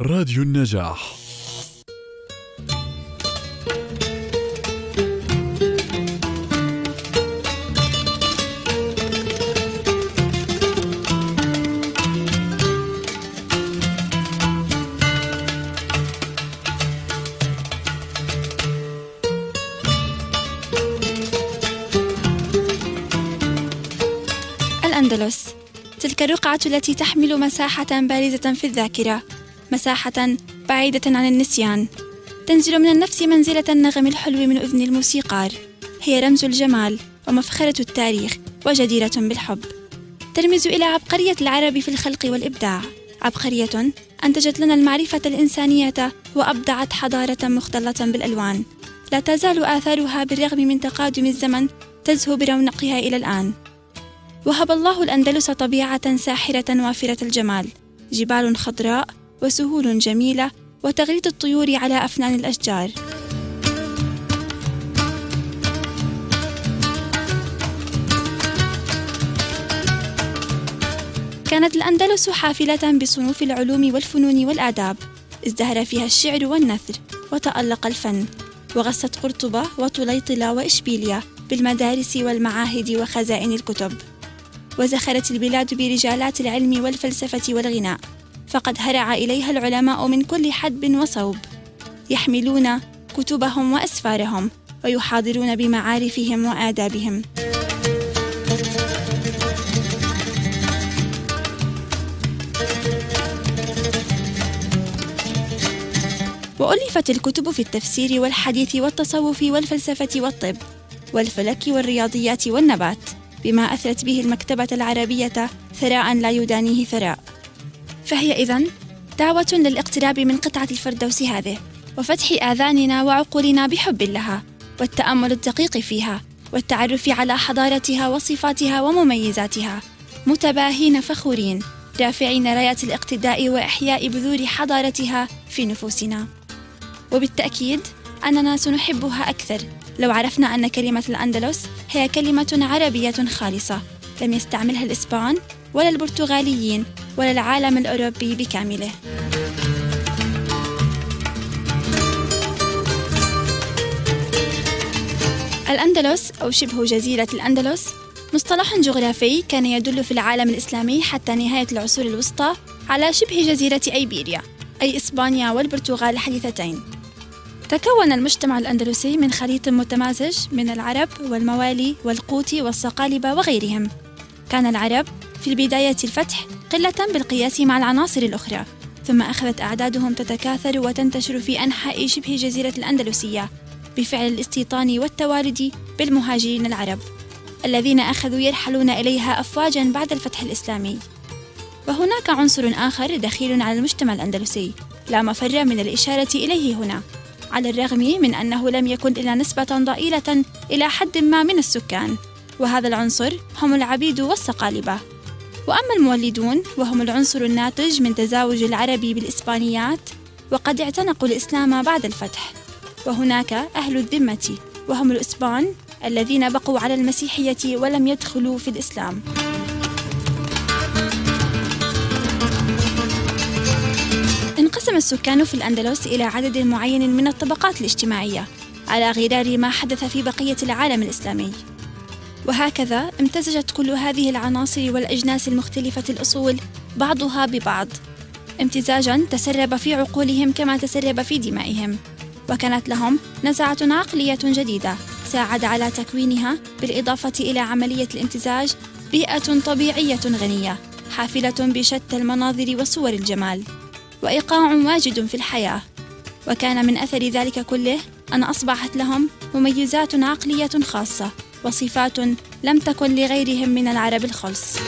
راديو النجاح. الأندلس تلك الرقعة التي تحمل مساحة بارزة في الذاكرة. مساحة بعيدة عن النسيان. تنزل من النفس منزلة النغم الحلو من أذن الموسيقار. هي رمز الجمال ومفخرة التاريخ وجديرة بالحب. ترمز إلى عبقرية العرب في الخلق والإبداع. عبقرية أنتجت لنا المعرفة الإنسانية وأبدعت حضارة مختلطة بالألوان. لا تزال آثارها بالرغم من تقادم الزمن تزهو برونقها إلى الآن. وهب الله الأندلس طبيعة ساحرة وافرة الجمال. جبال خضراء وسهول جميلة وتغريد الطيور على أفنان الأشجار. كانت الأندلس حافلة بصنوف العلوم والفنون والآداب. ازدهر فيها الشعر والنثر وتألق الفن. وغست قرطبة وطليطلة وإشبيلية بالمدارس والمعاهد وخزائن الكتب. وزخرت البلاد برجالات العلم والفلسفة والغناء. فقد هرع إليها العلماء من كل حدب وصوب. يحملون كتبهم وأسفارهم ويحاضرون بمعارفهم وآدابهم. وألفت الكتب في التفسير والحديث والتصوف والفلسفة والطب والفلك والرياضيات والنبات بما أثرت به المكتبة العربية ثراء لا يدانيه ثراء. فهي إذن دعوة للاقتراب من قطعة الفردوس هذه وفتح آذاننا وعقولنا بحب لها والتأمل الدقيق فيها والتعرف على حضارتها وصفاتها ومميزاتها. متباهين فخورين رافعين رايات الاقتداء وإحياء بذور حضارتها في نفوسنا. وبالتأكيد أننا سنحبها أكثر لو عرفنا أن كلمة الأندلس هي كلمة عربية خالصة لم يستعملها الإسبان ولا البرتغاليين ولا العالم الأوروبي بكامله. الأندلس أو شبه جزيرة الأندلس مصطلح جغرافي كان يدل في العالم الإسلامي حتى نهاية العصور الوسطى على شبه جزيرة أيبيريا أي إسبانيا والبرتغال الحديثتين تكون المجتمع الأندلسي من خليط متمازج من العرب والموالي والقوط والصقالبة وغيرهم. كان العرب في البداية الفتح قلة بالقياس مع العناصر الأخرى ثم أخذت أعدادهم تتكاثر وتنتشر في أنحاء شبه جزيرة الأندلسية بفعل الاستيطان والتوالد بالمهاجرين العرب الذين أخذوا يرحلون إليها أفواجا بعد الفتح الإسلامي. وهناك عنصر آخر دخيل على المجتمع الأندلسي لا مفر من الإشارة إليه هنا على الرغم من أنه لم يكن إلا نسبة ضئيلة إلى حد ما من السكان وهذا العنصر هم العبيد والصقالبة. وأما المولدون وهم العنصر الناتج من تزاوج العرب بالإسبانيات وقد اعتنقوا الإسلام بعد الفتح. وهناك أهل الذمة وهم الإسبان الذين بقوا على المسيحية ولم يدخلوا في الإسلام. انقسم السكان في الأندلس إلى عدد معين من الطبقات الاجتماعية على غرار ما حدث في بقية العالم الإسلامي. وهكذا امتزجت كل هذه العناصر والأجناس المختلفة الأصول بعضها ببعض. امتزاجا تسرب في عقولهم كما تسرب في دمائهم. وكانت لهم نزعة عقلية جديدة ساعد على تكوينها بالإضافة إلى عملية الامتزاج بيئة طبيعية غنية حافلة بشتى المناظر وصور الجمال. وإيقاع واجد في الحياة. وكان من أثر ذلك كله أن أصبحت لهم مميزات عقلية خاصة وصفات لم تكن لغيرهم من العرب الخلص.